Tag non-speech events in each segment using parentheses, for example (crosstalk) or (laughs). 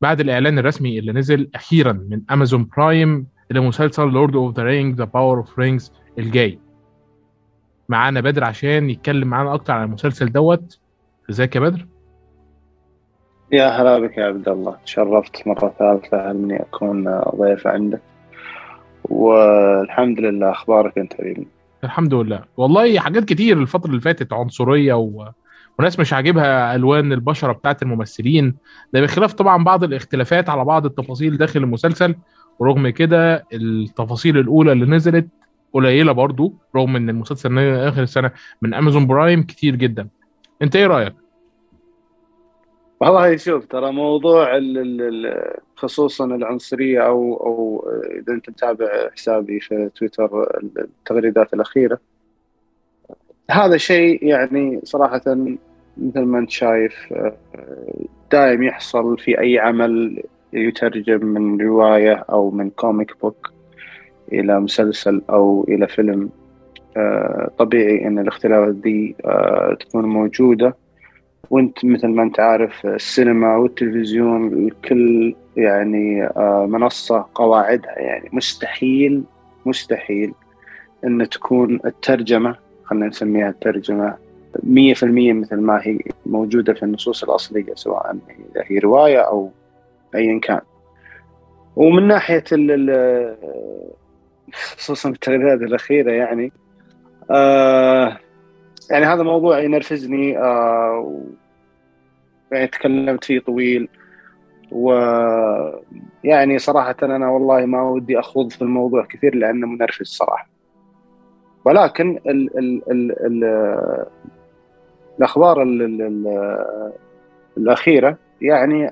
بعد الإعلان الرسمي اللي نزل أخيرا من Amazon Prime لمسلسل Lord of the Ring The Power of Rings الجاي. معانا بدر عشان يتكلم معانا أكتر عن المسلسل دوت. إزيك يا بدر؟ يا هلا بك يا عبد الله. تشرفت مرة ثالثة إني أكون ضيف عندك؟ والحمد لله أخبارك أنت حبيبي الحمد لله. والله حاجات كتير الفترة اللي فاتت عنصرية و... وناس مش عاجبها ألوان البشرة بتاعت الممثلين. ده بخلاف طبعا بعض الاختلافات على بعض التفاصيل داخل المسلسل ورغم كده التفاصيل الأولى اللي نزلت قليلة برضو رغم إن المسلسل آخر السنة من أمازون برايم كتير جدا. أنت إيه رأيك؟ والله شوف ترى موضوع خصوصا العنصرية أو أو إذا أنت متابع حسابي في تويتر التغريدات الأخيرة هذا شيء يعني صراحة مثل ما انت شايف دائم يحصل في أي عمل يترجم من رواية أو من comic book إلى مسلسل أو إلى فيلم. طبيعي إن الاختلافات دي تكون موجودة. وانت مثل ما انت عارف السينما والتلفزيون الكل يعني منصة قواعدها يعني مستحيل مستحيل إن تكون الترجمة خلينا نسميها الترجمة 100% مثل ما هي موجودة في النصوص الأصلية سواء إذا هي رواية أو ايا كان. ومن ناحية خصوصا التغريدات الأخيرة يعني آه يعني هذا موضوع ينرفزني آه يعني تكلمت فيه طويل ويعني صراحة أنا والله ما ودي أخوض في الموضوع كثير لأنه منرفز صراحة ولكن ال ال ال ال الأخبار ال ال الأخيرة يعني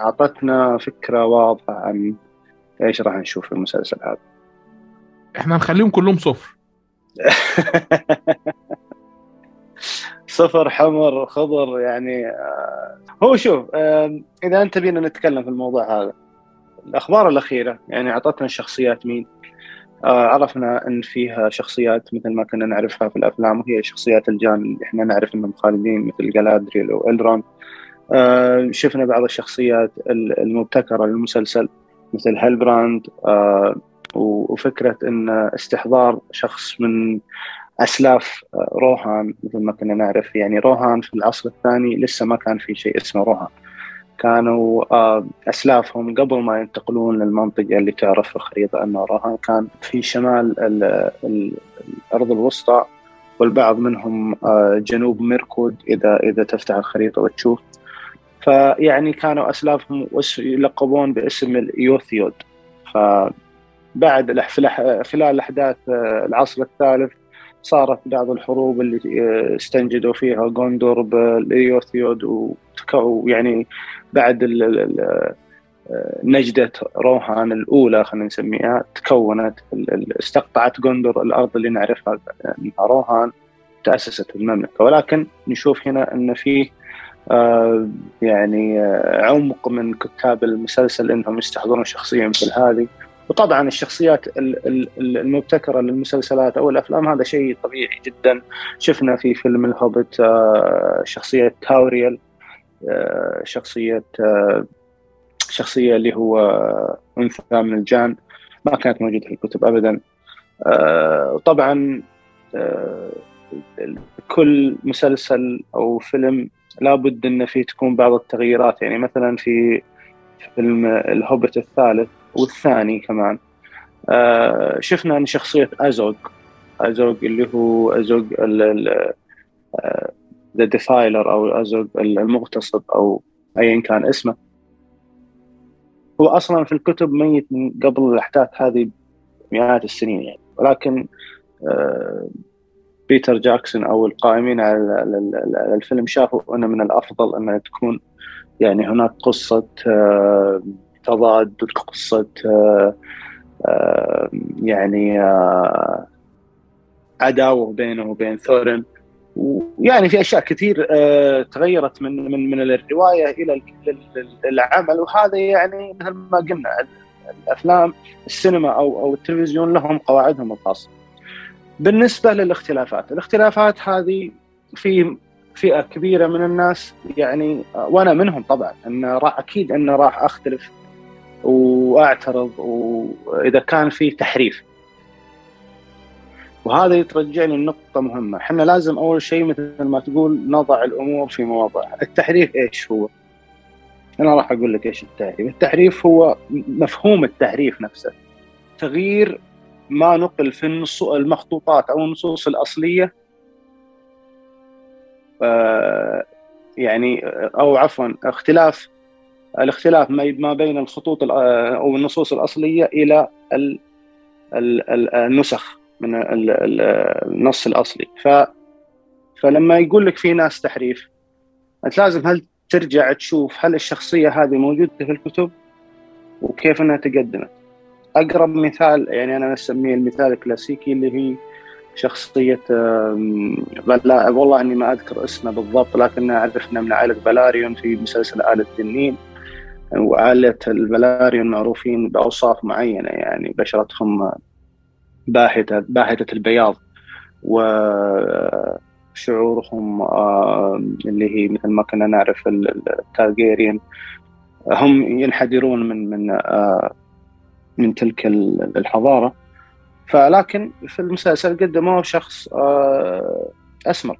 أعطتنا فكرة واضحة عن إيش راح نشوف في المسلسل هذا. إحنا نخليهم كلهم صفر. (laughs) صفر حمر خضر يعني هو شوف إذا أنت بينا نتكلم في الموضوع هذا. الأخبار الأخيرة يعني أعطتنا الشخصيات مين؟ عرفنا أن فيها شخصيات مثل ما كنا نعرفها في الأفلام وهي شخصيات الجان اللي إحنا نعرف إنهم خالدين مثل جلادريل والرون شفنا بعض الشخصيات المبتكرة للمسلسل مثل هيلبراند وفكرة إن استحضار شخص من أسلاف روهان مثل ما كنا نعرف. يعني روهان في العصر الثاني لسه ما كان في شيء اسمه روهان. كانوا أسلافهم قبل ما ينتقلون للمنطقة اللي تعرف الخريطه انه روهان كان في شمال الأرض الوسطى والبعض منهم جنوب ميركود إذا إذا تفتح الخريطة وتشوف. فيعني كانوا أسلافهم يلقبون باسم اليوثيود. فبعد خلال احداث العصر الثالث صارت بعض الحروب اللي استنجدوا فيها غوندور بالإيوثيود ويعني بعد نجدة روهان الأولى خلينا نسميها تكونت استقطعت غوندور الأرض اللي نعرفها منها روهان تأسست المملكة. ولكن نشوف هنا أن فيه آه يعني آه عمق من كتاب المسلسل إنهم يستحضرون شخصيه مثل هذه وطبعا الشخصيات المبتكرة للمسلسلات أو الأفلام هذا شيء طبيعي جدا. شفنا في فيلم الهوبت شخصية تاوريال شخصية شخصية اللي هو أنثى من الجان. ما كانت موجودة في الكتب ابدا. طبعا كل مسلسل أو فيلم لابد إن فيه تكون بعض التغييرات. يعني مثلا في فيلم الهوبت الثالث والثاني كمان. آه شفنا ان شخصية ازوج ازوج اللي هو Azog the Defiler أو ازوج المغتصب أو ايا كان اسمه. هو أصلا في الكتب ميت من قبل الأحداث هذه مئات السنين يعني. ولكن آه بيتر جاكسون أو القائمين على الفيلم شافوا أنه من الأفضل أنها تكون يعني هناك قصة آه تضاد قصة يعني عداوة بينه وبين ثورن ويعني في أشياء كثير تغيرت من من من الرواية إلى العمل وهذا يعني مثل ما قلنا الأفلام السينما أو أو التلفزيون لهم قواعدهم الخاصة. بالنسبة للاختلافات، الاختلافات هذه في فئة كبيرة من الناس يعني وأنا منهم طبعا إن راح أكيد انه راح أختلف وأعترض وإذا كان في تحريف. وهذا يترجعني لنقطة مهمة، إحنا لازم أول شيء مثل ما تقول نضع الأمور في مواضعها، التحريف إيش هو؟ أنا راح أقول لك إيش التحريف، التحريف هو مفهوم التحريف نفسه. تغيير ما نقل في النص المخطوطات أو النصوص الأصلية آه يعني أو عفوا اختلاف الاختلاف ما بين الخطوط أو النصوص الأصلية إلى النسخ من النص الأصلي. ف فلما يقول لك في ناس تحريف أنت لازم هل ترجع تشوف هل الشخصية هذه موجودة في الكتب وكيف إنها تقدمت؟ أقرب مثال يعني أنا أسميه المثال الكلاسيكي اللي هي شخصية بلا والله إني ما أذكر اسمه بالضبط لكن عرفنا من عائلة بلاريون في مسلسل آلة التنين وآلة البلاريون معروفين بأوصاف معينة يعني بشرتهم باهتة باهتة البياض وشعورهم اللي هي مثل ما كنا نعرف التارجيريان هم ينحدرون من من من تلك الحضارة. فلكن في المسلسل قدموا شخص أسمر.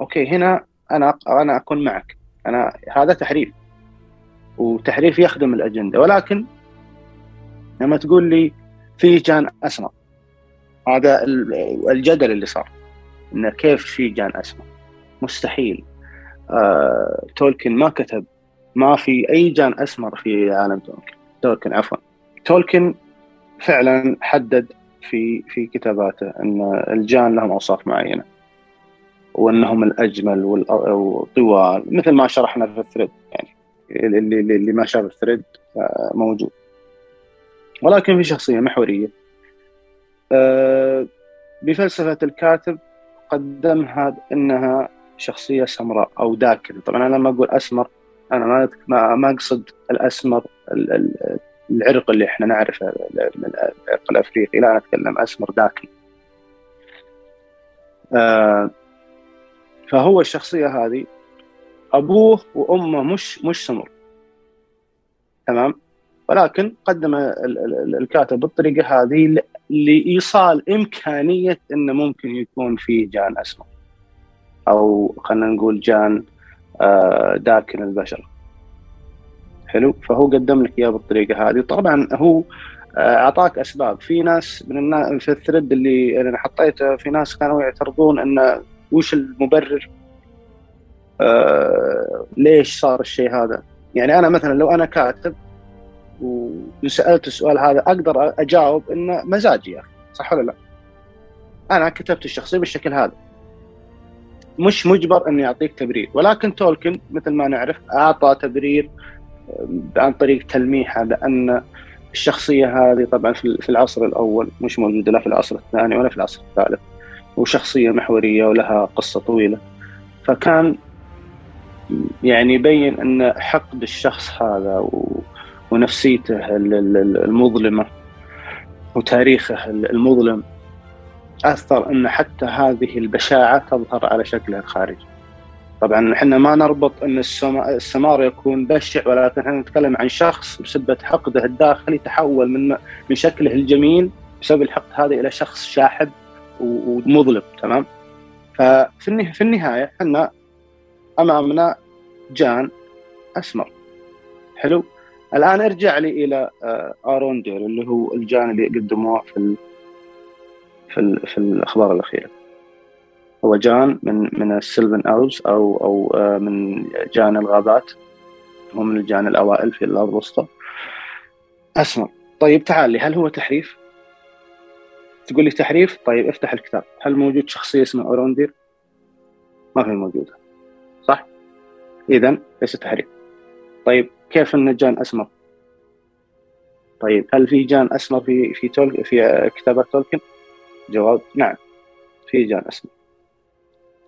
أوكي هنا أنا أنا أكون معك. أنا هذا تحريف. وتحريف يخدم الأجندة. ولكن لما تقول لي في جان أسمر هذا الجدل اللي صار انه كيف في جان أسمر؟ مستحيل. آه، تولكن ما كتب ما في أي جان أسمر في عالم تولكن. تولكن عفوا. تولكن فعلا حدد في في كتاباته إن الجان لهم أوصاف معينة وإنهم الأجمل والطوال مثل ما شرحنا في الثريد يعني. اللي اللي ما شاف الثريد موجود ولكن في شخصية محورية. آه، بفلسفة الكاتب قدمها إنها شخصية سمراء أو داكنة. طبعا أنا لما أقول أسمر أنا ما ما أقصد الأسمر العرق اللي إحنا نعرفه العرق الأفريقي. لا أنا أتكلم أسمر داكن. آه، فهو الشخصية هذه أبوه وأمه مش مش سمر. تمام؟ ولكن قدم الكاتب بالطريقة هذه لإيصال إمكانية إنه ممكن يكون في جان أسمر. أو خلينا نقول جان آه، داكن البشر. حلو؟ فهو قدم لك إياه بالطريقة هذه. طبعا هو آه، أعطاك أسباب. في ناس من الناس في الثريد اللي أنا حطيته في ناس كانوا يعترضون إنه وش المبرر؟ آه ليش صار الشيء هذا؟ يعني أنا مثلا لو أنا كاتب وسألت السؤال هذا أقدر أجاوب انه مزاجي يا أخي صح ولا لا؟ أنا كتبت الشخصية بالشكل هذا. مش مجبر إني أعطيك تبرير ولكن تولكن مثل ما نعرف أعطى تبرير آه، عن طريق تلميحه بان الشخصية هذه طبعا في العصر الأول مش موجودة لا في العصر الثاني ولا في العصر الثالث وشخصية محورية ولها قصة طويلة. فكان يعني يبين أن حقد الشخص هذا ونفسيته المظلمة وتاريخه المظلم أثر أن حتى هذه البشاعة تظهر على شكلها الخارجي. طبعا إحنا ما نربط أن السمار يكون بشع ولكن إحنا نتكلم عن شخص بسبه حقده الداخلي تحول من من شكله الجميل بسبب الحقد هذا إلى شخص شاحب ومظلم تمام؟ ففي في النهاية إحنا أمامنا جان أسمر. حلو. الآن ارجع لي إلى آه، اروندير اللي هو الجان اللي قدموه في في في الأخبار الأخيرة. هو جان من من ال Silvan Elves أو أو آه، من جان الغابات. هو من الجان الأوائل في الأرض الوسطى. أسمر. طيب تعال لي هل هو تحريف؟ تقول لي تحريف؟ طيب افتح الكتاب. هل موجود شخصية اسمها اوروندير؟ ما في موجودة؟ اذا ليس تحريف طيب كيف إن جان أسمر؟ طيب هل في جان أسمر في في تول في كتابات تولكن؟ جواب نعم في جان أسمر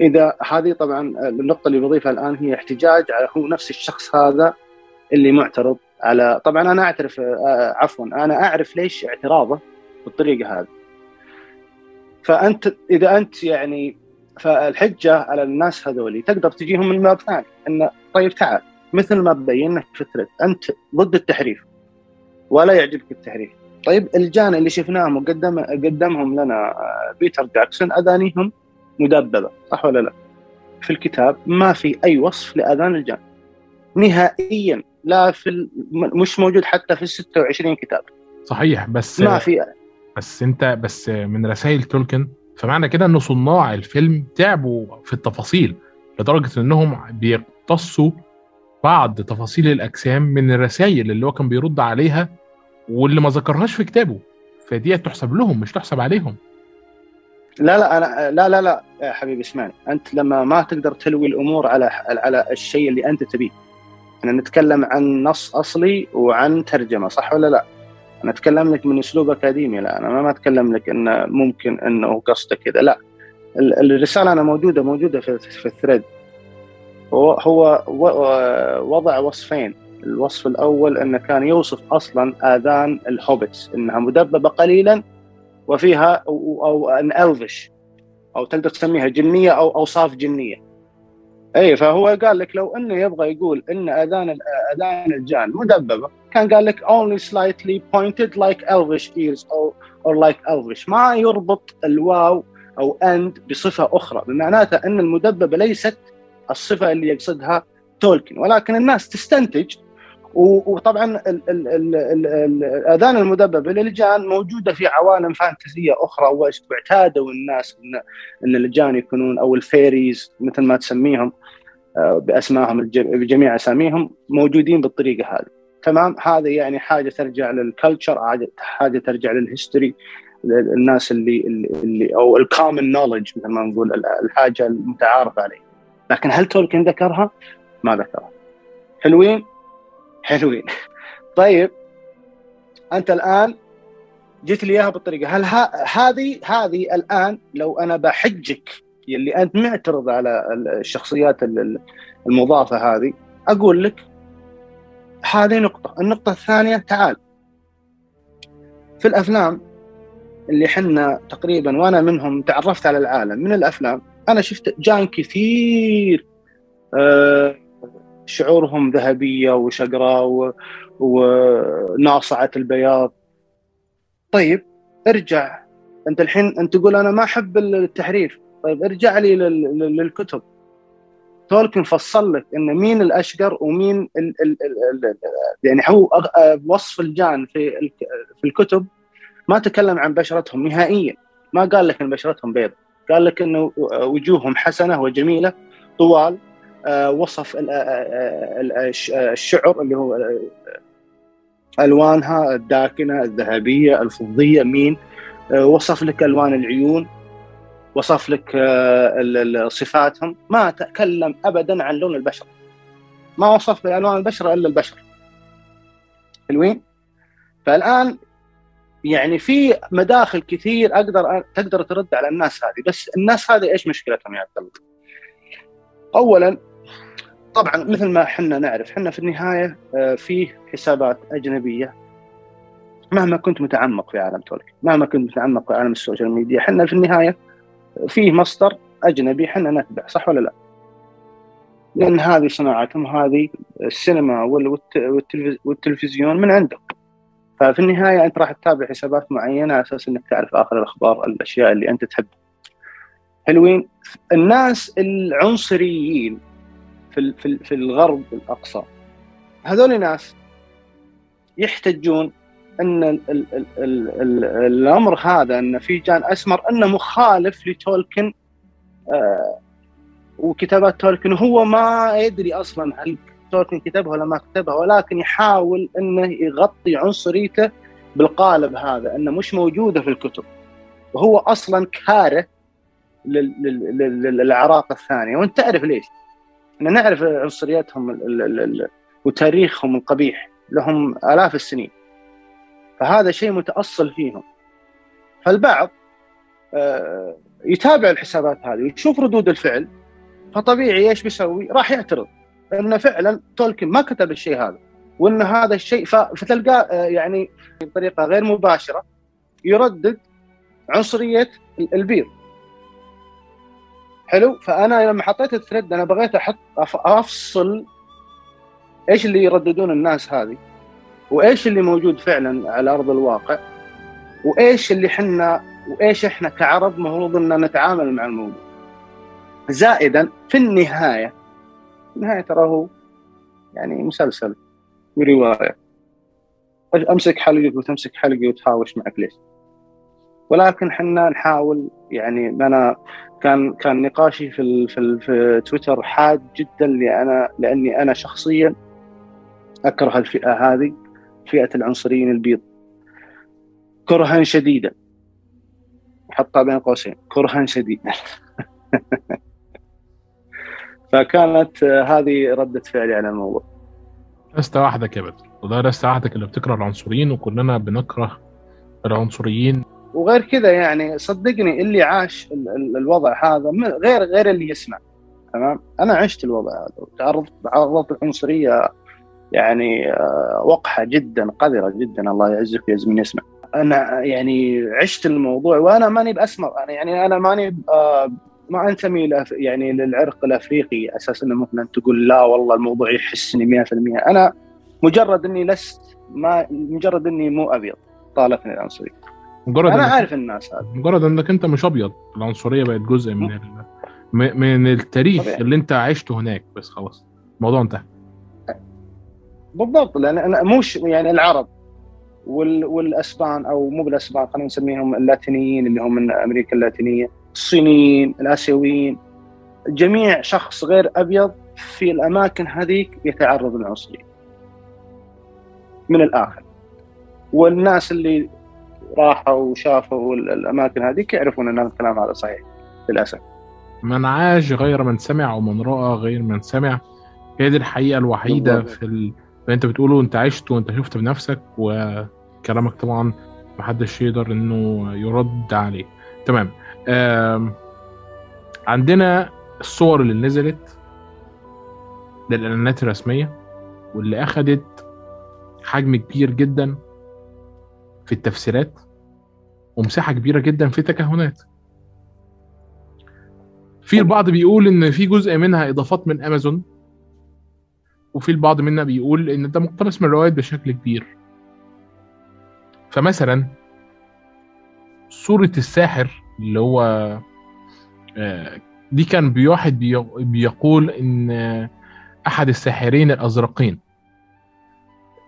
إذا هذه طبعا النقطة اللي بضيفها الآن هي احتجاج على هو نفس الشخص هذا اللي معترض على طبعا أنا أعترف آه، عفوا أنا أعرف ليش اعتراضه بالطريقة هذه فأنت إذا أنت يعني فالحجة على الناس هذولي تقدر تجيهم من باب ثاني. انه طيب تعال مثل ما بينا في الثريد أنت ضد التحريف ولا يعجبك التحريف. طيب الجان اللي شفناهم وقدم قدمهم لنا آه، بيتر جاكسون أذانيهم مدببة صح ولا لا؟ في الكتاب ما في أي وصف لأذان الجان. نهائيا لا في ال... مش موجود حتى في ال 26 كتاب. صحيح بس ما في. بس أنت بس من رسائل تولكن فمعنى كده إن صناع الفيلم تعبوا في التفاصيل لدرجة إنهم بيقتصوا بعض تفاصيل الأجسام من الرسائل اللي هو كان بيرد عليها واللي ما ذكرهاش في كتابه. فدي تحسب لهم مش تحسب عليهم. لا لا أنا لا لا لا يا حبيبي اسمعني. أنت لما ما تقدر تلوي الأمور على على الشيء اللي أنت تبيه. إحنا نتكلم عن نص أصلي وعن ترجمة صح ولا لا؟ أنا أتكلم لك من أسلوب أكاديمي لا أنا ما أتكلم لك انه ممكن إنه قصده كذا لا. الرسالة أنا موجودة موجودة في, في الثريد. هو هو وضع وصفين. الوصف الأول انه كان يوصف أصلا آذان ال Hobbits إنها مدببة قليلا وفيها أو and elvish أو تقدر تسميها جنية أو أوصاف جنية. اي فهو قال لك لو إنه يبغى يقول إن آذان آذان الجان مدببة كان قال لك only slightly pointed like elvish ears or or like elvish. ما يربط الواو أو and بصفة أخرى بمعناته إن المدببه ليست الصفة اللي يقصدها تولكن ولكن الناس تستنتج وطبعا الآذان المدببه للجان موجودة في عوالم fantasy أخرى واعتادوا الناس ان إن الجان يكونون أو ال fairies مثل ما تسميهم آه، بأسمائهم بجميع أساميهم موجودين بالطريقة هذه. تمام؟ هذا يعني حاجة ترجع لل culture حاجة ترجع لل history الناس اللي اللي أو الكومن نولج مثل ما نقول الحاجة المتعارف عليها لكن هل تولكن ذكرها؟ ما ذكرها. حلوين؟ حلوين. (laughs) طيب. أنت الآن جيت لي إياها بالطريقة. هل هذه هذه الآن لو أنا بحجك اللي أنت معترض على الشخصيات المضافة هذه أقول لك هذه نقطة. النقطة الثانية تعال. في الأفلام اللي حنا تقريبا وأنا منهم تعرفت على العالم من الأفلام أنا شفت جان كثير آه شعورهم ذهبية وشقراء وناصعة البياض. طيب ارجع. أنت الحين أنت تقول أنا ما أحب التحريف طيب ارجع لي للكتب. تولكن فصل لك ان مين الأشقر ومين ال ال ال يعني هو وصف الجان في في الكتب ما تكلم عن بشرتهم نهائيا. ما قال لك إن بشرتهم بيضاء قال لك إنه وجوههم حسنة وجميلة طوال آه، وصف آه، آه، الشعر اللي هو ألوانها الداكنة الذهبية الفضية مين؟ وصف لك ألوان العيون. وصف لك صفاتهم. ما تكلم ابدا عن لون البشرة. ما وصف ألوان البشرة إلا البشر. حلوين؟ فالآن يعني في مداخل كثير أقدر تقدر ترد على الناس هذه. بس الناس هذه إيش مشكلتهم يا عبد الله؟ اولا طبعا مثل ما إحنا نعرف إحنا في النهاية آه، فيه حسابات أجنبية. مهما كنت متعمق في عالم تولكن مهما كنت متعمق في عالم ال social media إحنا في النهاية فيه مصدر أجنبي إحنا نتبع صح ولا لا؟ لأن هذه صناعتهم هذه السينما والتلفزيون من عندهم ففي النهاية أنت راح تتابع حسابات معينة على أساس إنك تعرف آخر الأخبار الأشياء اللي أنت تحبها حلوين؟ الناس العنصريين في في الغرب الأقصى هذول ناس يحتجون إن ال ال ال ال ال الأمر هذا إن في جان أسمر إنه مخالف لتولكن آه وكتابات تولكن. هو ما يدري أصلا هل تولكن كتبها ولا ما كتبها ولكن يحاول إنه يغطي عنصريته بالقالب هذا إنه مش موجودة في الكتب. وهو أصلا كاره للاعراق الثانية. وأنت تعرف ليش؟ إحنا نعرف عنصريتهم وتاريخهم القبيح لهم آلاف السنين. فهذا شيء متأصل فيهم. فالبعض آه، يتابع الحسابات هذه ويشوف ردود الفعل فطبيعي إيش بيسوي؟ راح يعترض. انه فعلا تولكن ما كتب الشيء هذا وإن هذا الشيء فتلقاه آه، يعني بطريقة غير مباشرة يردد عنصرية البيض. حلو؟ فأنا لما حطيت الثريد أنا بغيت أحط أفصل إيش اللي يرددون الناس هذه. وإيش اللي موجود فعلا على أرض الواقع؟ وإيش اللي حنا وإيش إحنا كعرب المفروض ان نتعامل مع الموضوع؟ زائدا في النهاية في النهاية ترى هو يعني مسلسل وروايه أمسك حلقك وتمسك حلقي وتهاوش معك ليش؟ ولكن حنا نحاول يعني أنا كان كان نقاشي في في, في تويتر حاد جدا لأنا لأني أنا شخصيا أكره الفئة هذه. فئة العنصريين البيض. كرها شديدا حطها بين قوسين. كرها شديدا (laughs) فكانت هذه ردة فعلي على الموضوع. لست وحدك يا بدر وده لست وحدك اللي بتكره العنصريين وكلنا بنكره العنصريين. وغير كذا يعني صدقني اللي عاش الوضع هذا غير غير اللي يسمع. تمام؟ أنا عشت الوضع هذا. وتعرضت تعرضت العنصرية يعني آه، وقحة جدا قذرة جدا الله يعزك ويعز من يسمع. أنا يعني عشت الموضوع وأنا ماني باسمر أنا يعني أنا ماني آه، ما أنتمي يعني للعرق الأفريقي أساس إنه ممكن أن تقول لا والله الموضوع يحسني 100% أنا مجرد إني لست ما مجرد إني مو أبيض طالتني العنصرية. مجرد أنا عارف الناس هذا. مجرد إنك أنت مش أبيض العنصرية بقت جزء من ال... من التاريخ طبيعي. اللي أنت عشته هناك بس خلاص. الموضوع انتهى. بالضبط لأن أنا مش يعني العرب وال... والأسبان أو مو بالأسبان خلينا نسميهم اللاتينيين اللي هم من أمريكا اللاتينية الصينيين الآسيويين جميع شخص غير أبيض في الأماكن هذيك يتعرض للعنصرية. من الآخر. والناس اللي راحوا وشافوا الأماكن هذيك يعرفون أن الكلام هذا صحيح للأسف. من عاش غير من سمع ومن رأى غير من سمع. هي دي الحقيقة الوحيدة بالضبط. في ال... انت بتقوله انت عشت وانت شفت بنفسك وكلامك طبعا محدش يقدر إنه يرد عليه. تمام. عندنا الصور اللي نزلت للإعلانات الرسمية واللي اخذت حجم كبير جدا في التفسيرات ومساحة كبيرة جدا في التكهنات. في البعض بيقول إن في جزء منها إضافات من أمازون وفي البعض منا بيقول إن ده مقتبس من الروايات بشكل كبير. فمثلا صورة الساحر اللي هو آه، دي كان بواحد بيقول إن أحد الساحرين الأزرقين.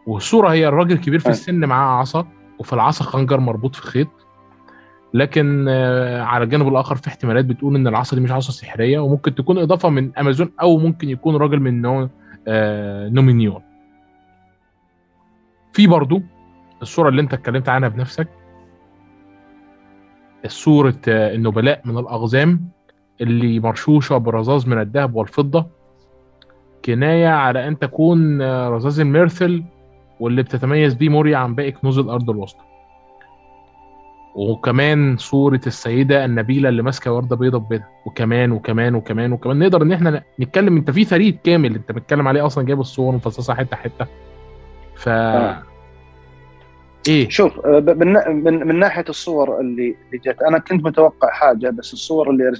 والصورة هي الراجل كبير في السن معاه عصا وفي العصا خنجر مربوط في خيط. لكن آه، على الجانب الآخر في احتمالات بتقول إن العصا دي مش عصا سحرية وممكن تكون إضافة من أمازون أو ممكن يكون راجل من نوع آه، نومينيون. في برضو الصورة اللي انت اتكلمت عنها بنفسك صورة آه، النبلاء من الأقزام اللي مرشوشة برذاذ من الذهب والفضة كناية على أن تكون رذاذ الميرثل واللي بتتميز بيه موريا عن باقي كنوز الأرض الوسطى. وكمان صورة السيدة النبيلة اللي ماسكة وردة بيضة ببيضة وكمان وكمان وكمان وكمان. نقدر إن إحنا نتكلم أنت في فريق كامل أنت بتتكلم عليه أصلا جايب الصور مفصصة حتة حتة. ف. إيه؟ شوف من, من, من ناحية الصور اللي اللي جت أنا كنت متوقع حاجة بس الصور اللي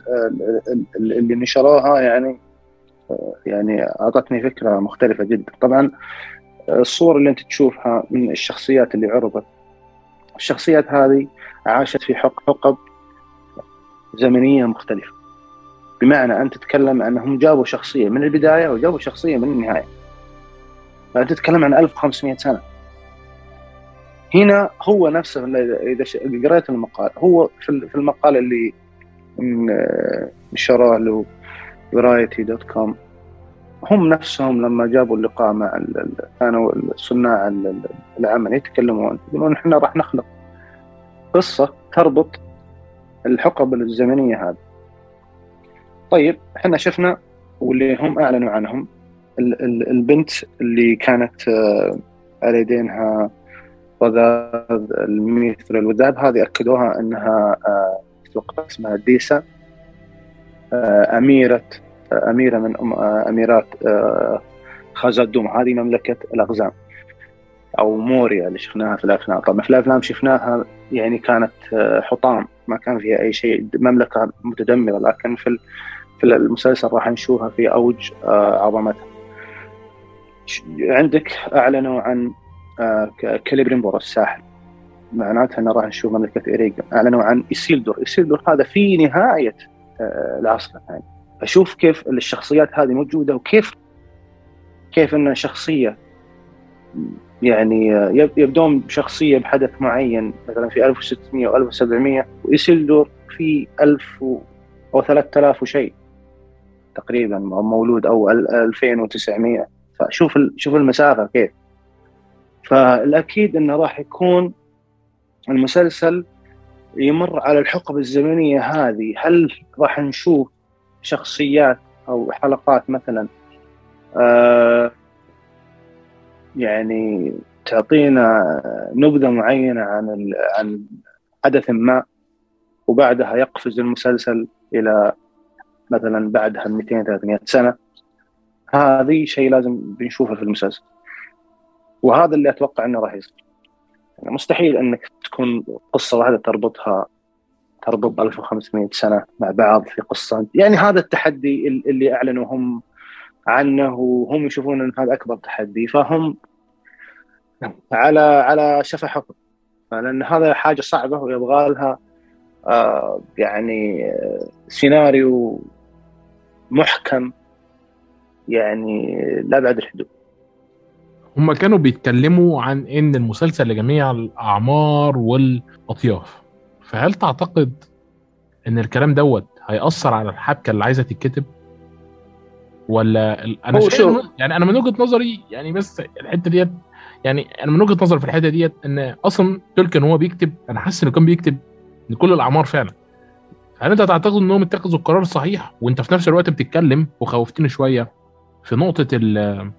اللي نشروها يعني يعني أعطتني فكرة مختلفة جدا. طبعا الصور اللي أنت تشوفها من الشخصيات اللي عرضت. الشخصيات هذه عاشت في حقب زمنية مختلفة. بمعنى انت تتكلم أنهم جابوا شخصية من البداية وجابوا شخصية من النهاية. فانت تتكلم عن 1500 سنة. هنا هو نفسه إذا قريت المقال هو في المقال اللي نشروه له Variety dot com هم نفسهم لما جابوا اللقاء مع كانوا صناع العمل يتكلمون يقولون إحنا راح نخلق قصة تربط الحقب الزمنية هذه. طيب إحنا شفنا واللي هم أعلنوا عنهم البنت اللي كانت آه، على يدينها رذاذ الميثر الوذاب هذه أكدوها إنها أتوقع آه، اسمها ديسا آه، أميرة أميرة من أميرات آه، خازادوم هذه مملكة الأقزام أو موريا اللي شفناها في الأفلام. طبعا في الأفلام شفناها يعني كانت آه، حطام. ما كان فيها أي شيء. مملكة متدمرة لكن في في المسلسل راح نشوفها في أوج آه، عظمتها. عندك أعلنوا عن آه، كاليبريمبور الساحل معناتها إنه راح نشوف مملكة ايريجن أعلنوا عن اسيلدور اسيلدور هذا في نهاية العصر الثاني أشوف كيف الشخصيات هذه موجودة وكيف كيف ان شخصية يعني يبدون بشخصية بحدث معين مثلا في 1600 و 1700 ويسيلدور في 1000 أو 3000 وشيء تقريبا مولود أو 2900 فشوف شوف المسافة كيف. فالأكيد إنه راح يكون المسلسل يمر على الحقبة الزمنية هذه. هل راح نشوف شخصيات أو حلقات مثلا؟ آه يعني تعطينا نبذة معينة عن عن حدث ما وبعدها يقفز المسلسل إلى مثلا بعدها 200 300 سنة. هذه شيء لازم بنشوفه في المسلسل. وهذا اللي أتوقع إنه راح يصير. يعني مستحيل إنك تكون قصة واحدة تربطها تربط 1500 سنة مع بعض في قصة. يعني هذا التحدي اللي اعلنوا هم عنه وهم يشوفون إن هذا أكبر تحدي فهم على على شفا حكم. لأن هذا حاجة صعبة ويبغى لها آه يعني سيناريو محكم يعني لابعد الحدود. هم كانوا بيتكلموا عن إن المسلسل لجميع الأعمار والأطياف. فهل تعتقد إن الكلام دوت هيأثر على الحبكة اللي عايزة تتكتب؟ ولا أنا شايف يعني أنا من وجهة نظري يعني بس الحتة ديت يعني أنا من وجهة نظري في الحتة ديت إن أصلا تولكن هو بيكتب أنا حاسس إنه كان بيكتب لكل الأعمار فعلا. هل أنت تعتقد إنهم اتخذوا القرار الصحيح؟ وأنت في نفس الوقت بتتكلم وخوفتني شوية في نقطة ال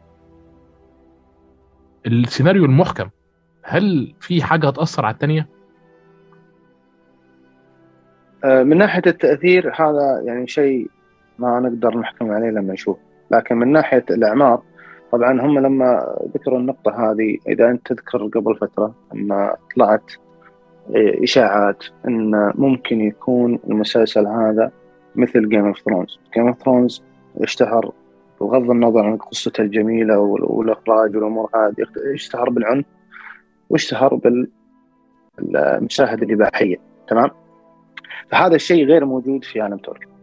السيناريو المحكم. هل في حاجة هتأثر على الثانية آه، من ناحية التأثير هذا يعني شيء ما نقدر نحكم عليه لما نشوف لكن من ناحية الأعمار طبعا هم لما ذكروا النقطة هذه إذا أنت تذكر قبل فترة ان طلعت آه، إشاعات إن ممكن يكون المسلسل هذا مثل Game of Thrones Game of Thrones اشتهر بغض النظر عن قصته الجميلة والإخراج والأمور هذه اشتهر بالعنف واشتهر بالمشاهد الإباحية تمام؟ فهذا الشيء غير موجود في عالم تولكن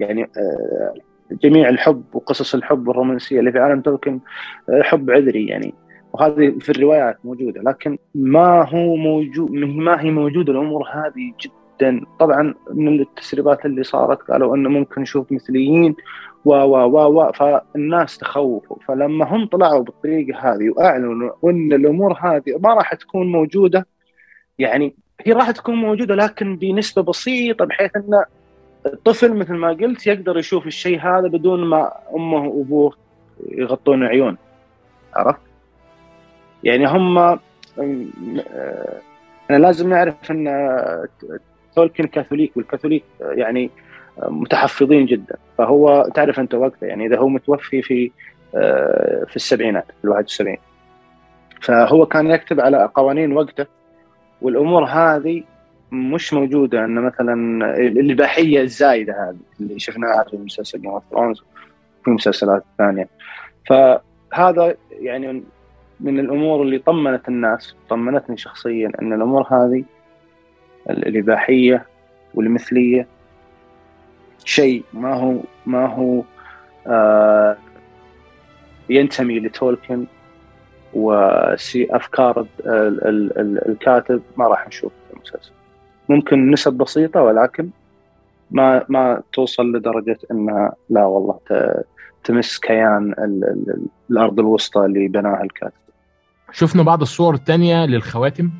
يعني آه، جميع الحب وقصص الحب والرومانسيه اللي في عالم تولكن آه، حب عذري يعني. وهذه في الروايات موجودة لكن ما هو موجود ما هي موجودة الأمور هذه جدا. طبعا من التسريبات اللي صارت قالوا إنه ممكن نشوف مثليين و و و و فالناس تخوفوا. فلما هم طلعوا بالطريقة هذه وأعلنوا إن الأمور هذه ما راح تكون موجودة يعني هي راح تكون موجودة لكن بنسبة بسيطة بحيث إن الطفل مثل ما قلت يقدر يشوف الشيء هذا بدون ما أمه وأبوه يغطون عيون. عرفت؟ يعني هم أنا لازم نعرف إن تولكن كاثوليك والكاثوليك يعني متحفظين جدا. فهو تعرف أنت وقته يعني إذا هو متوفي في في السبعينات في 71 فهو كان يكتب على قوانين وقته والأمور هذه مش موجودة إن مثلا الإباحية الزايدة هذه اللي شفناها في مسلسل Game of Thrones وفي مسلسلات ثانية. فهذا يعني من الأمور اللي طمنت الناس طمنتني شخصيا إن الأمور هذه الإباحية والمثلية شيء ما هو ما هو آه ينتمي لتولكن وافكار الكاتب ما راح نشوف في المسلسل. ممكن نسب بسيطة ولكن ما ما توصل لدرجة انها لا والله تمس كيان ال ال الأرض الوسطى اللي بناها الكاتب. شفنا بعض الصور الثانية للخواتم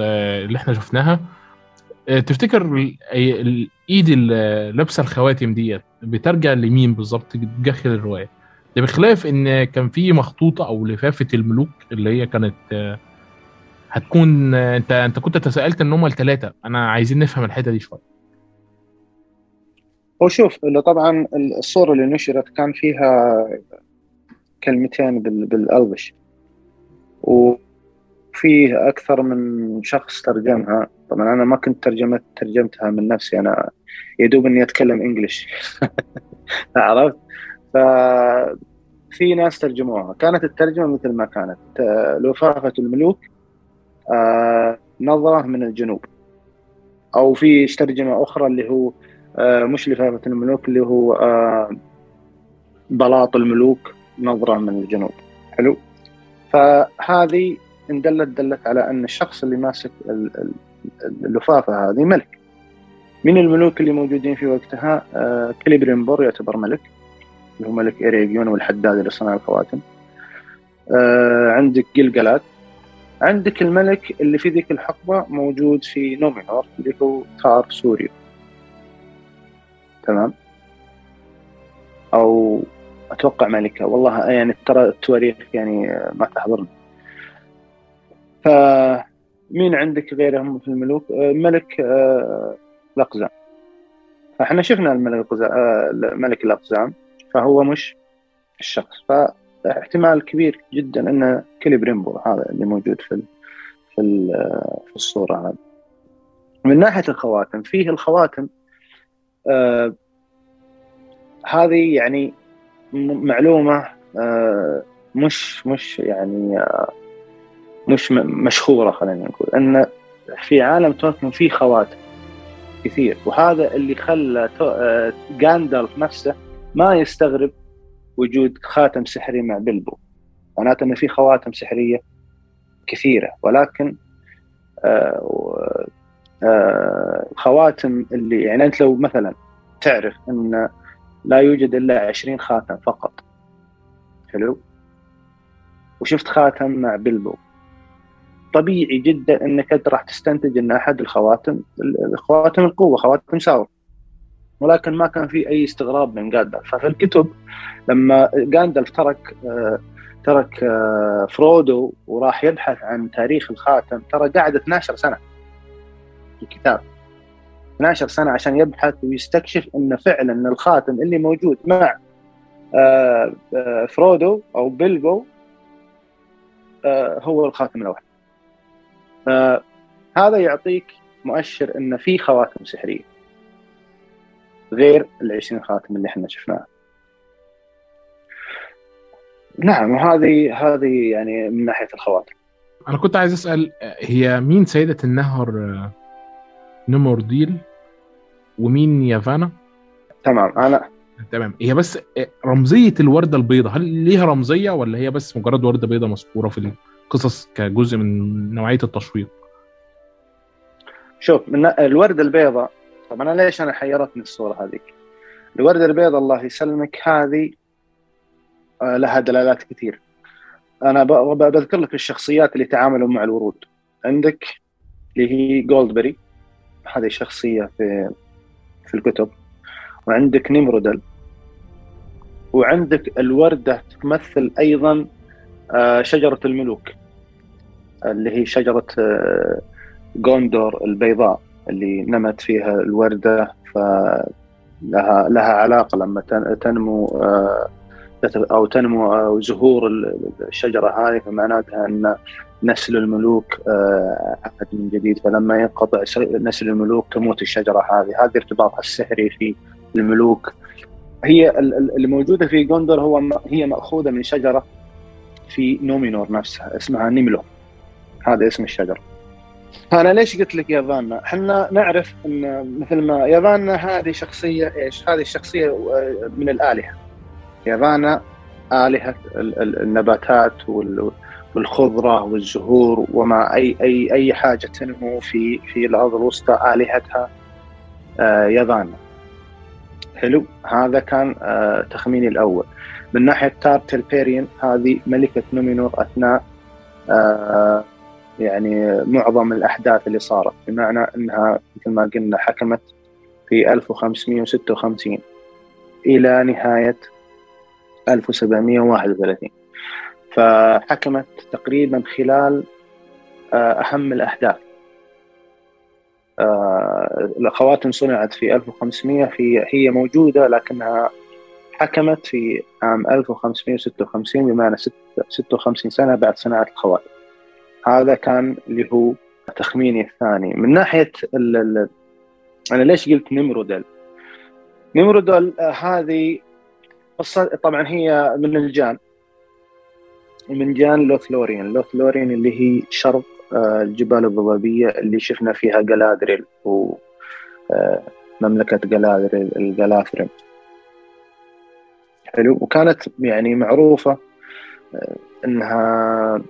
اللي إحنا شفناها. آه، تفتكر الايد اللي لابسه الخواتم ديت بترجع لمين بالظبط؟ داخل الرواية. ده بخلاف إن كان في مخطوطة أو لفافة الملوك اللي هي كانت آه، هتكون آه، انت انت كنت تساءلت ان هم الثلاثه أنا عايزين نفهم الحتة دي شوية. هو شوف اللي طبعا الصورة اللي نشرت كان فيها كلمتين بالألبش. وفي وفيه أكثر من شخص ترجمها. طبعا أنا ما كنت ترجمت ترجمتها من نفسي. أنا يدوب إني أتكلم انجلش (laughs) عرفت؟ ففي ناس ترجموها. كانت الترجمة مثل ما كانت. لفافه الملوك آه، نظرة من الجنوب. أو في ترجمة أخرى اللي هو آه، مش لفافه الملوك اللي هو آه، بلاط الملوك نظرة من الجنوب. حلو؟ فهذه إن دلت دلت على أن الشخص اللي ماسك اللفافة هذه ملك. من الملوك اللي موجودين في وقتها كليبريمبور يعتبر ملك. اللي هو ملك إيريجيون والحداد اللي صنع الخواتم. عندك جلجالاد عندك الملك اللي في ذيك الحقبة موجود في نومينور اللي هو تار سوريون تمام؟ أو أتوقع ملكة. والله يعني ترى التواريخ يعني ما تحضرني. فمين عندك غيرهم في الملوك؟ آه، ملك آه، الأقزام. فإحنا شفنا الملك آه، ملك الأقزام. فهو مش الشخص. فاحتمال كبير جدا أن كليبريمبو هذا اللي موجود في في في الصورة هذه. من ناحية الخواتم فيه الخواتم آه هذه يعني معلومة آه مش مش يعني آه مش مشهورة خلينا نقول أن في عالم توكن في خواتم كثير وهذا اللي خلى جاندالف نفسه ما يستغرب وجود خاتم سحري مع بلبو معناته إنه في خواتم سحرية كثيرة. ولكن آه آه خواتم اللي يعني أنت لو مثلا تعرف إن لا يوجد إلا 20 خاتم فقط. حلو؟ وشفت خاتم مع بلبو طبيعي جدا إنك أنت راح تستنتج إن أحد الخواتم خواتم القوة خواتم ساور. ولكن ما كان في أي استغراب من جاندالف ففي الكتب لما جاندالف ترك آه ترك آه فرودو وراح يبحث عن تاريخ الخاتم ترى قعد 12 سنة في الكتاب. 12 سنة عشان يبحث ويستكشف إن فعلا الخاتم اللي موجود مع آه فرودو أو بيلبو هو الخاتم الاوحد فهذا يعطيك مؤشر إن في خواتم سحرية. غير ال 20 خاتم اللي إحنا شفناها. نعم وهذه هذه يعني من ناحية الخواتم. أنا كنت عايز أسأل هي مين سيدة النهر نمورديل ومين يافانا؟ تمام أنا تمام هي بس رمزية الورده البيضاء هل ليها رمزية ولا هي بس مجرد ورده بيضاء مذكورة في قصص كجزء من نوعية التشويق شوف من الورده البيضاء طب أنا ليش أنا حيرتني الصورة هذيك؟ الورده البيضاء الله يسلمك هذه آه، لها دلالات كثير. أنا بذكر لك الشخصيات اللي تعاملوا مع الورود. عندك اللي هي جولدبري هذه شخصية في في الكتب. وعندك نيمرودل وعندك الوردة تمثل أيضا آه، شجرة الملوك اللي هي شجرة آه، جوندور البيضاء. اللي نمت فيها الوردة فلها لها علاقة لما تنمو آه، أو تنمو زهور الشجرة هذه فمعناتها أن نسل الملوك عاد من جديد. فلما ينقطع نسل الملوك تموت الشجرة هذه. هذه ارتباطها السحري في الملوك. هي اللي موجودة في جوندور هو هي مأخوذة من شجرة في نومينور نفسها اسمها نيملوث. هذا اسم الشجرة. أنا ليش قلت لك يافانا؟ إحنا نعرف إن مثل ما يافانا هذه شخصية إيش؟ هذه الشخصية آه، من الآلهة. يافانا آلهة النباتات والخضرة والزهور وما اي اي أي حاجة تنمو في في الأرض الوسطى آلهتها آه، يافانا. حلو هذا كان آه، تخميني الأول من ناحية تار تلبيريان هذه ملكة نومينور أثناء يعني معظم الأحداث اللي صارت بمعنى إنها مثل ما قلنا حكمت في 1556 إلى نهاية 1731 فحكمت تقريبا خلال آه، أهم الأحداث. آه، الخواتم صنعت في 1500 في هي موجودة لكنها حكمت في عام 1556 بمعنى 56 سنة بعد صناعة الخواتم. هذا كان اللي هو تخميني الثاني. من ناحية ال ال أنا ليش قلت نمرودل؟ نمرودل آه هذه قصة طبعا هي من الجان. من جان لوثلورين لوثلورين اللي هي شرق آه الجبال الضبابية اللي شفنا فيها جلادريل و آه مملكة جلادريل الجلاثرين حلو. وكانت يعني معروفة إنها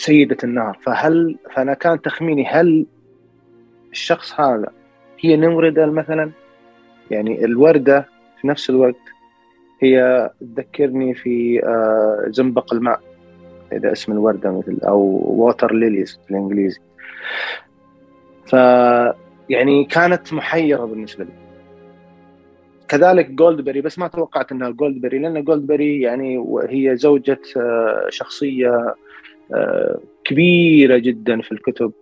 سيدة النار. فهل فأنا كان تخميني هل الشخص هذا هي نمردة مثلا؟ يعني الوردة في نفس الوقت هي تذكرني في زنبق الماء. إذا اسم الوردة مثل أو ووتر ليليز بالإنجليزي ف يعني كانت محيرة بالنسبة لي. كذلك جولدبري بس ما توقعت إنها جولدبري لأن جولدبري يعني هي زوجة شخصية كبيرة جدا في الكتب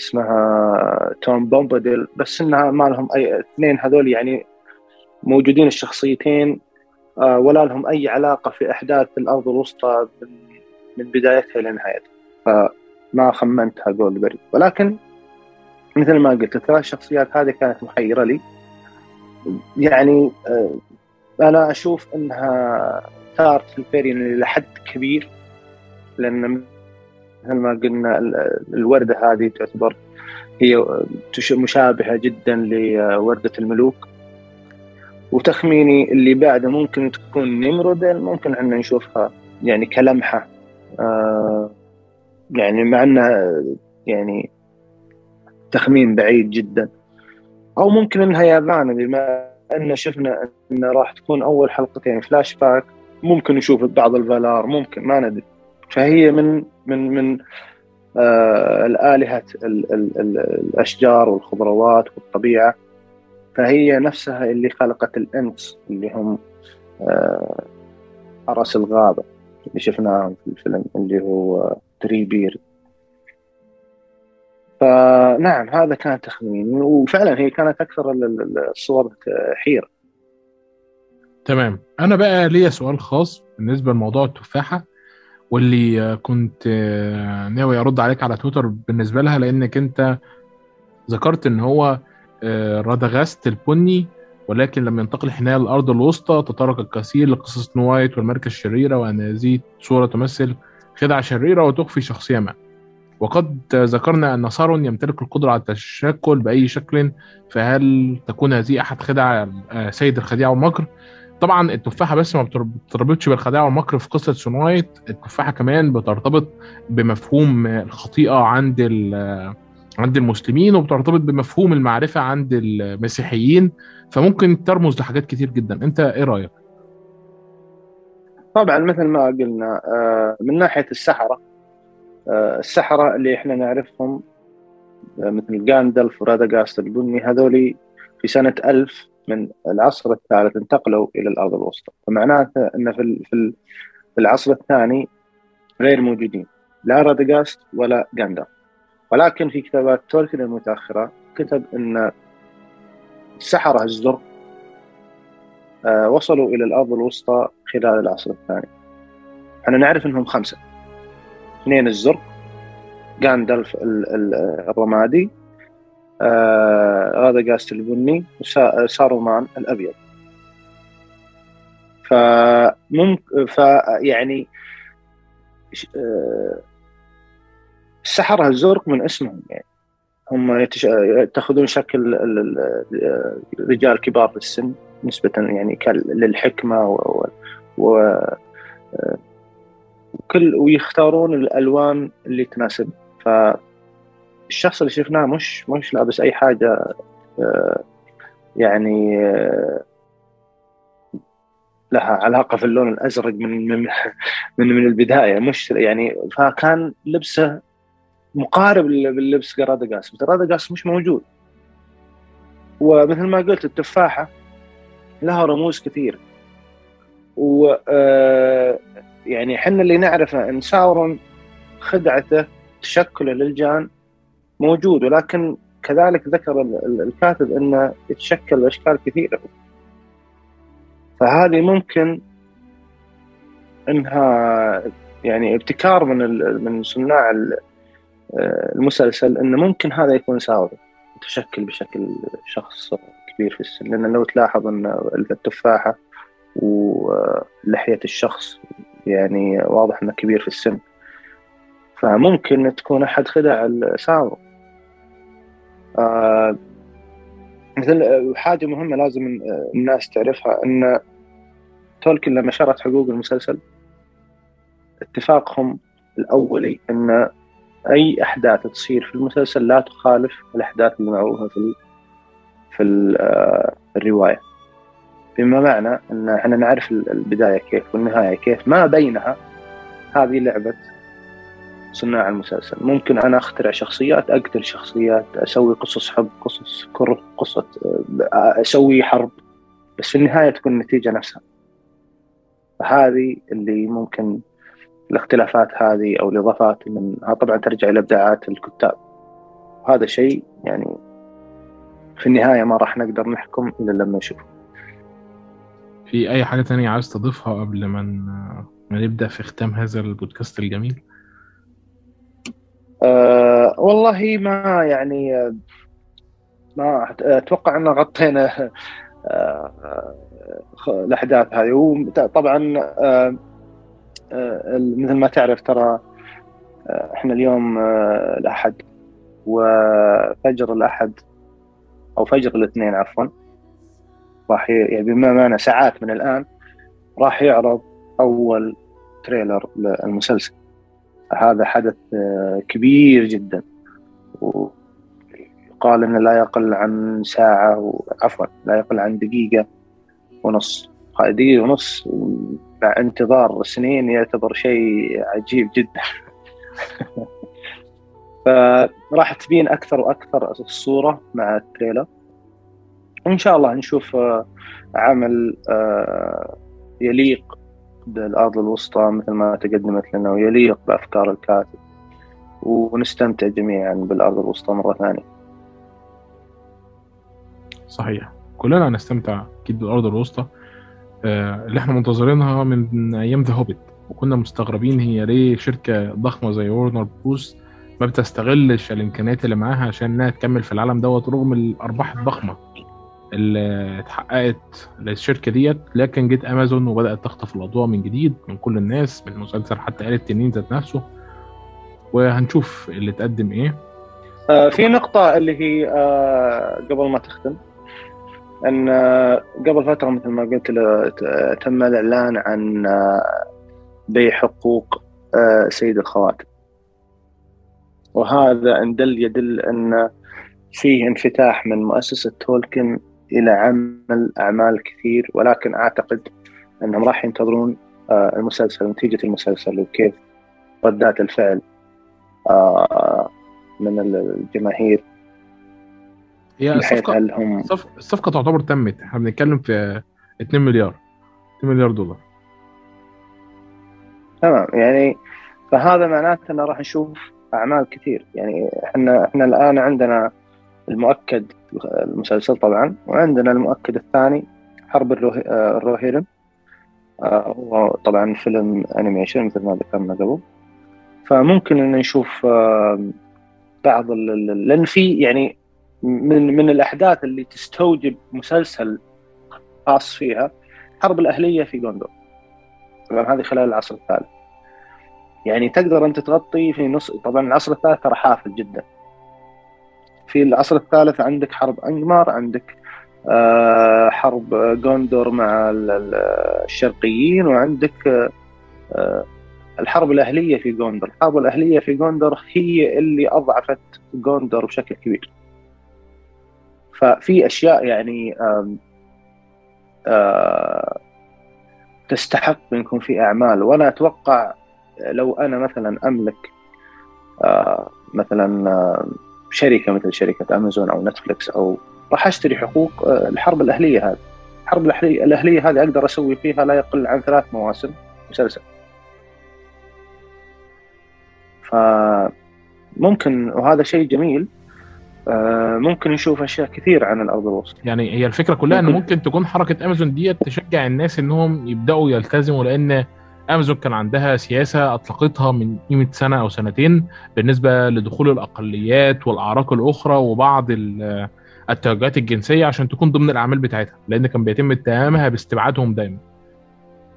اسمها توم بومباديل بس إنها ما لهم أي اثنين هذول يعني موجودين الشخصيتين ولا لهم أي علاقة في أحداث الأرض الوسطى من بدايتها إلى نهايتها. فما خمنتها جولدبري ولكن مثل ما قلت الثلاث شخصيات هذه كانت محيرة لي. يعني أنا أشوف إنها ثارت في الفيريان لحد كبير. لأن مثل ما قلنا الوردة هذه تعتبر هي مشابهة جدا لوردة الملوك. وتخميني اللي بعده ممكن تكون نمرودل ممكن إحنا نشوفها يعني كلمحة. آه يعني مع إنها يعني تخمين بعيد جدا. أو ممكن إنها يافانا بما إن شفنا ان راح تكون أول حلقتين فلاش باك. ممكن نشوف بعض الفالار ممكن ما ندري. فهي من من من آه الآلهة ال ال ال الأشجار والخضروات والطبيعة. فهي نفسها اللي خلقت ال Ents اللي هم آه حرس الغابة اللي شفناهم في الفيلم اللي هو تري بير فنعم هذا كان تخميني. وفعلا هي كانت أكثر الصور حيرة. تمام. أنا بقى ليا سؤال خاص بالنسبة لموضوع التفاحة. واللي كنت ناوي أرد عليك على تويتر بالنسبة لها لأنك أنت ذكرت إن هو رادغاست البني ولكن لما ينتقل حناية الأرض الوسطى تطرق الكثير لقصص نوايت والمركز الشريرة وأن هذه صورة تمثل خدعة شريرة وتخفي شخصية ما. وقد ذكرنا أن سارون يمتلك القدرة على التشكل بأي شكل فهل تكون هذه أحد خدع سيد الخديعة والمكر طبعا التفاحة بس ما بترتبطش بالخداع والمكر في قصة سنوايت التفاحة كمان بترتبط بمفهوم الخطيئة عند عند المسلمين وبترتبط بمفهوم المعرفة عند المسيحيين. فممكن ترمز لحاجات كتير جدا. أنت إيه رأيك؟ طبعا مثل ما قلنا من ناحية السحرة السحرة اللي إحنا نعرفهم مثل جاندلف وراداغاست البني هذولي في سنة 1000 من العصر الثالث انتقلوا إلى الأرض الوسطى. فمعناته إن في في العصر الثاني غير موجودين. لا رادغاست ولا جاندر ولكن في كتابات تولكن المتأخرة كتب إن السحره الزرق وصلوا إلى الأرض الوسطى خلال العصر الثاني. إحنا نعرف إنهم خمسة. اثنين الزرق جاندلف الرمادي هذا قاست البني وسارومان الأبيض. فممكن فيعني السحرة الزرق من اسمهم يعني. هم يتخذون شكل رجال كبار في السن نسبة يعني للحكمة و, و وكل ويختارون الألوان اللي تناسب. ف الشخص اللي شفناه مش مش لابس أي حاجة يعني لها علاقة في اللون الأزرق من من من, من البداية. مش يعني فكان لبسه مقارب باللبس جراداغاس بس جراداغاس مش موجود. ومثل ما قلت التفاحة لها رموز كثيره و يعني إحنا اللي نعرفه إن ساورون خدعته تشكله للجان موجود ولكن كذلك ذكر الكاتب إنه يتشكل باشكال كثيرة. فهذه ممكن إنها يعني ابتكار من من صناع المسلسل إنه ممكن هذا يكون ساوري متشكل بشكل شخص كبير في السن. لأن لو تلاحظ إن التفاحة ولحية الشخص يعني واضح إنه كبير في السن. فممكن تكون أحد خدع الساورو آه مثل حاجة مهمة لازم الناس تعرفها إن تولكن لما شرت حقوق المسلسل اتفاقهم الأولي إن أي أحداث تصير في المسلسل لا تخالف الأحداث اللي معروفة في في آه، الرواية. بما معنى إن إحنا نعرف البداية كيف والنهاية كيف ما بينها هذه لعبة صناع المسلسل. ممكن أنا أخترع شخصيات أقتل شخصيات أسوي قصص حب قصص كره قصة آه، أسوي حرب. بس في النهاية تكون النتيجة نفسها. فهذه اللي ممكن الاختلافات هذه أو الإضافات منها طبعا ترجع إلى إبداعات الكتاب. هذا شيء يعني في النهاية ما راح نقدر نحكم إلا لما نشوف في أي حاجة تانية عايز تضيفها قبل ما نبدأ في ختام هذا البودكاست الجميل؟ أه والله ما يعني ما أتوقع إن غطينا أه الأحداث هذه. وطبعا أه مثل ما تعرف ترى إحنا اليوم الأحد وفجر الأحد أو فجر الاثنين عفوا راح يعني بما معنى ساعات من الآن راح يعرض أول تريلر للمسلسل. هذا حدث آه، كبير جدا. ويقال إنه لا يقل عن ساعة عفوا لا يقل عن دقيقة ونص. دقيقة ونص مع انتظار سنين يعتبر شيء عجيب جدا. (laughs) فراح تبين أكثر وأكثر الصورة مع ال trailer. وان شاء الله نشوف آه، عمل آه، يليق بالأرض الوسطى مثل ما تقدمت لنا ويليق بأفكار الكاتب. ونستمتع جميعا بالأرض الوسطى مرة ثانية. صحيح. كلنا نستمتع أكيد بالأرض الوسطى. آه، اللي إحنا منتظرينها من أيام The Hobbit وكنا مستغربين هي ليه شركة ضخمة زي ورنر بروس ما بتستغلش الإمكانيات اللي معاها عشان إنها تكمل في العالم دوت رغم الأرباح الضخمة. اللي اتحققت للشركة ديت لكن جت أمازون وبدأت تخطف الأضواء من جديد من كل الناس من المسلسل حتى آلة التنين ذات نفسه. وهنشوف اللي تقدم إيه. آه في نقطة اللي هي آه قبل ما تختم إن آه قبل فترة مثل ما قلت تم الإعلان عن آه بيع حقوق آه سيد الخواتم. وهذا إن دل يدل إن فيه انفتاح من مؤسسة تولكن إلى عمل أعمال كثير ولكن أعتقد أنهم راح ينتظرون آه، المسلسل نتيجة المسلسل وكيف ردات الفعل آه، من الجماهير هي الصفقة هم... الصفقة تعتبر تمت. إحنا بنتكلم في 2 مليار 2 مليار دولار. تمام يعني فهذا معناته إنه راح نشوف أعمال كثير. يعني إحنا إحنا الآن عندنا المؤكد المسلسل طبعا. وعندنا المؤكد الثاني حرب الروهيرن آه، هو طبعا فيلم animation مثل ما ذكرنا قبل. فممكن إن نشوف آه، بعض لأن في يعني من من الأحداث اللي تستوجب مسلسل خاص فيها حرب الأهلية في جوندور طبعا هذه خلال العصر الثالث. يعني تقدر أنت تغطي في نص طبعا العصر الثالث ترى حافل جدا. في العصر الثالث عندك حرب أنجمار عندك آه، حرب جوندور مع الشرقيين وعندك آه، الحرب الأهلية في جوندور. الحرب الأهلية في جوندور هي اللي أضعفت جوندور بشكل كبير. ففي أشياء يعني آه، تستحق يكون في أعمال. وأنا أتوقع لو أنا مثلا أملك مثلا شركة مثل شركة أمازون أو نتفلكس أو راح أشتري حقوق آه، الحرب الأهلية هذه. الحرب الاهليه هذه أقدر أسوي فيها لا يقل عن ثلاث مواسم مسلسل. فممكن وهذا شيء جميل. آه، ممكن نشوف أشياء كثير عن الأرض الوسطى. يعني هي الفكرة كلها ممكن. ان ممكن تكون حركة أمازون ديت تشجع الناس إنهم يبدأوا يلتزموا لأن أمازون كان عندها سياسة أطلقتها من قيمة سنة أو سنتين بالنسبة لدخول الأقليات والأعراق الأخرى وبعض التوجهات الجنسية عشان تكون ضمن الأعمال بتاعتها لأن كان بيتم اتهامها باستبعادهم دايما.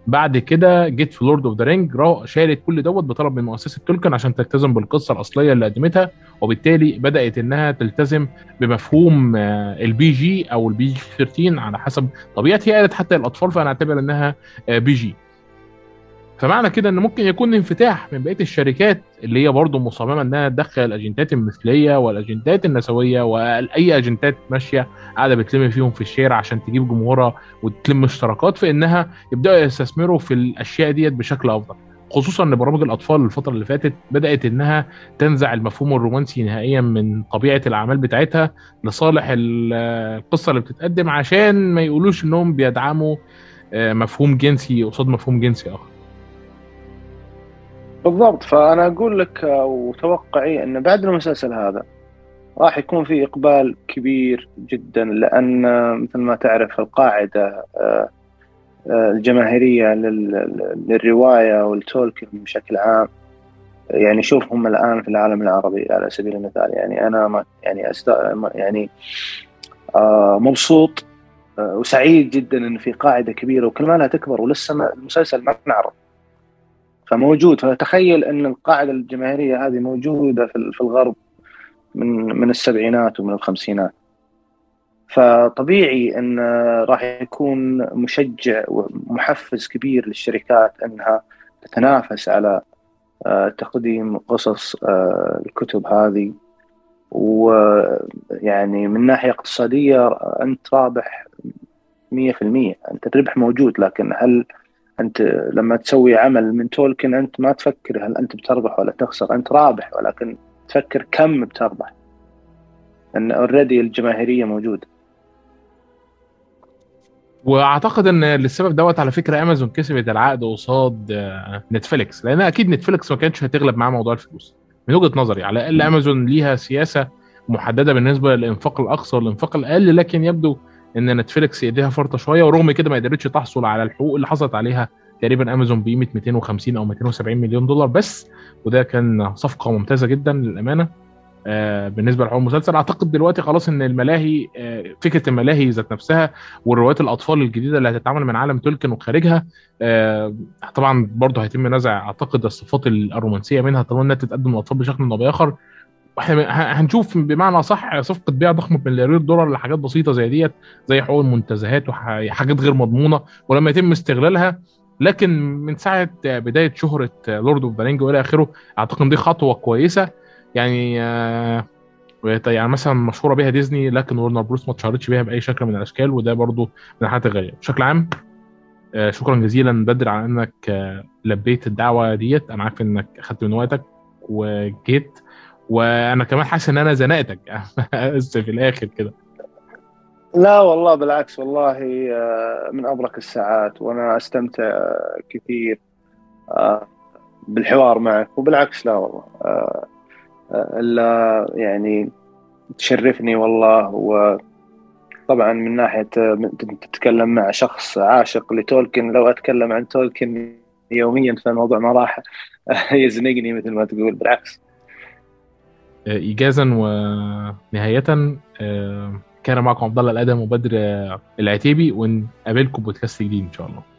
بعد كده جيت في Lord of the Rings شالت كل دوت بطلب من مؤسسة تولكين عشان تلتزم بالقصة الأصلية اللي قدمتها وبالتالي بدأت إنها تلتزم بمفهوم ال PG أو ال PG 13 على حسب طبيعتها هي قالت حتى الأطفال فأنا أعتبر إنها PG. فمعنى كده إن ممكن يكون انفتاح من بقية الشركات اللي هي برضه مصممة إنها تدخل الاجندات المثلية والأجندات النسوية وأي أجندات ماشية قاعدة بتلم فيهم في الشارع عشان تجيب جمهورها وتلم اشتراكات في انها يبدأوا يستثمروا في الأشياء ديت بشكل أفضل. خصوصا إن برامج الأطفال الفترة اللي فاتت بدأت إنها تنزع المفهوم الرومانسي نهائيا من طبيعة الأعمال بتاعتها لصالح القصة اللي بتتقدم عشان ما يقولوش إنهم بيدعموا مفهوم جنسي قصاد مفهوم جنسي آخر. بالضبط. فأنا أقول لك وتوقعي أن بعد المسلسل هذا راح يكون في إقبال كبير جدا لأن مثل ما تعرف القاعدة الجماهيرية للرواية والتولكن بشكل عام يعني شوف هم الآن في العالم العربي على سبيل المثال. يعني أنا ما يعني أست... يعني مبسوط وسعيد جدا إن في قاعدة كبيرة وكل ما لها تكبر ولسه المسلسل ما نعرف فموجود. فتخيل أن القاعدة الجماهيرية هذه موجودة في الغرب من من السبعينات ومن الخمسينات. فطبيعي أن راح يكون مشجع ومحفز كبير للشركات أنها تتنافس على تقديم قصص الكتب هذه. ويعني من ناحية اقتصادية أنت رابح 100% أنت الربح موجود لكن هل أنت لما تسوي عمل من تولكن أنت ما تفكر هل أنت بتربح ولا تخسر أنت رابح ولكن تفكر كم بتربح. ان already الجماهيرية موجودة. وأعتقد إن للسبب دوت على فكرة أمازون كسبت العقد قصاد نتفليكس. لأن أكيد نتفليكس ما كانتش هتغلب معاه موضوع الفلوس. من وجهة نظري على الأقل أمازون ليها سياسة محددة بالنسبة للإنفاق الأقصى والإنفاق الأقل لكن يبدو إن نتفليكس ايديها فرطة شوية ورغم كده ما قدرتش تحصل على الحقوق اللي حصلت عليها تقريبا أمازون بقيمه 250 أو 270 مليون دولار بس. وده كان صفقة ممتازة جدا للأمانة. آه بالنسبة لحقوق المسلسل أعتقد دلوقتي خلاص إن الملاهي آه فكرة الملاهي ذات نفسها والروايات الأطفال الجديدة اللي هتتعمل من عالم تولكن وخارجها آه طبعا برضه هيتم نزع أعتقد الصفات الرومانسية منها طالما إنها تتقدم للأطفال بشكل أو بآخر. هنشوف بمعنى صح صفقة بيع ضخمة بمليارير دولار لحاجات بسيطة زي ديت زي حقوق المنتزهات وحاجات غير مضمونة ولما يتم استغلالها. لكن من ساعة بداية شهرة Lord of the Rings وإلى آخره أعتقد دي خطوة كويسة. يعني آه يعني مثلا مشهورة بيها ديزني لكن وارنر بروس ما اتشهرتش بيها بأي شكل من الأشكال وده برضو من الحاجات الغالية. بشكل عام آه شكرا جزيلا بدر على إنك آه لبيت الدعوة ديت. أنا عارف إنك اخدت من وقتك وجيت. وأنا كمان حاسس ان أنا زنقتك. (laughs) بس في الآخر كده. لا والله بالعكس والله من أبرك الساعات وأنا أستمتع كثير بالحوار معك. وبالعكس لا والله إلا يعني تشرفني والله. وطبعا من ناحية تتكلم مع شخص عاشق لتولكن لو أتكلم عن تولكن يوميا فالموضوع ما راح (laughs) يزنقني مثل ما تقول. بالعكس. ايجازا ونهايه كان معكم عبد الله الأدم وبدر العتيبي ونقابلكم بودكاست جديد إن شاء الله.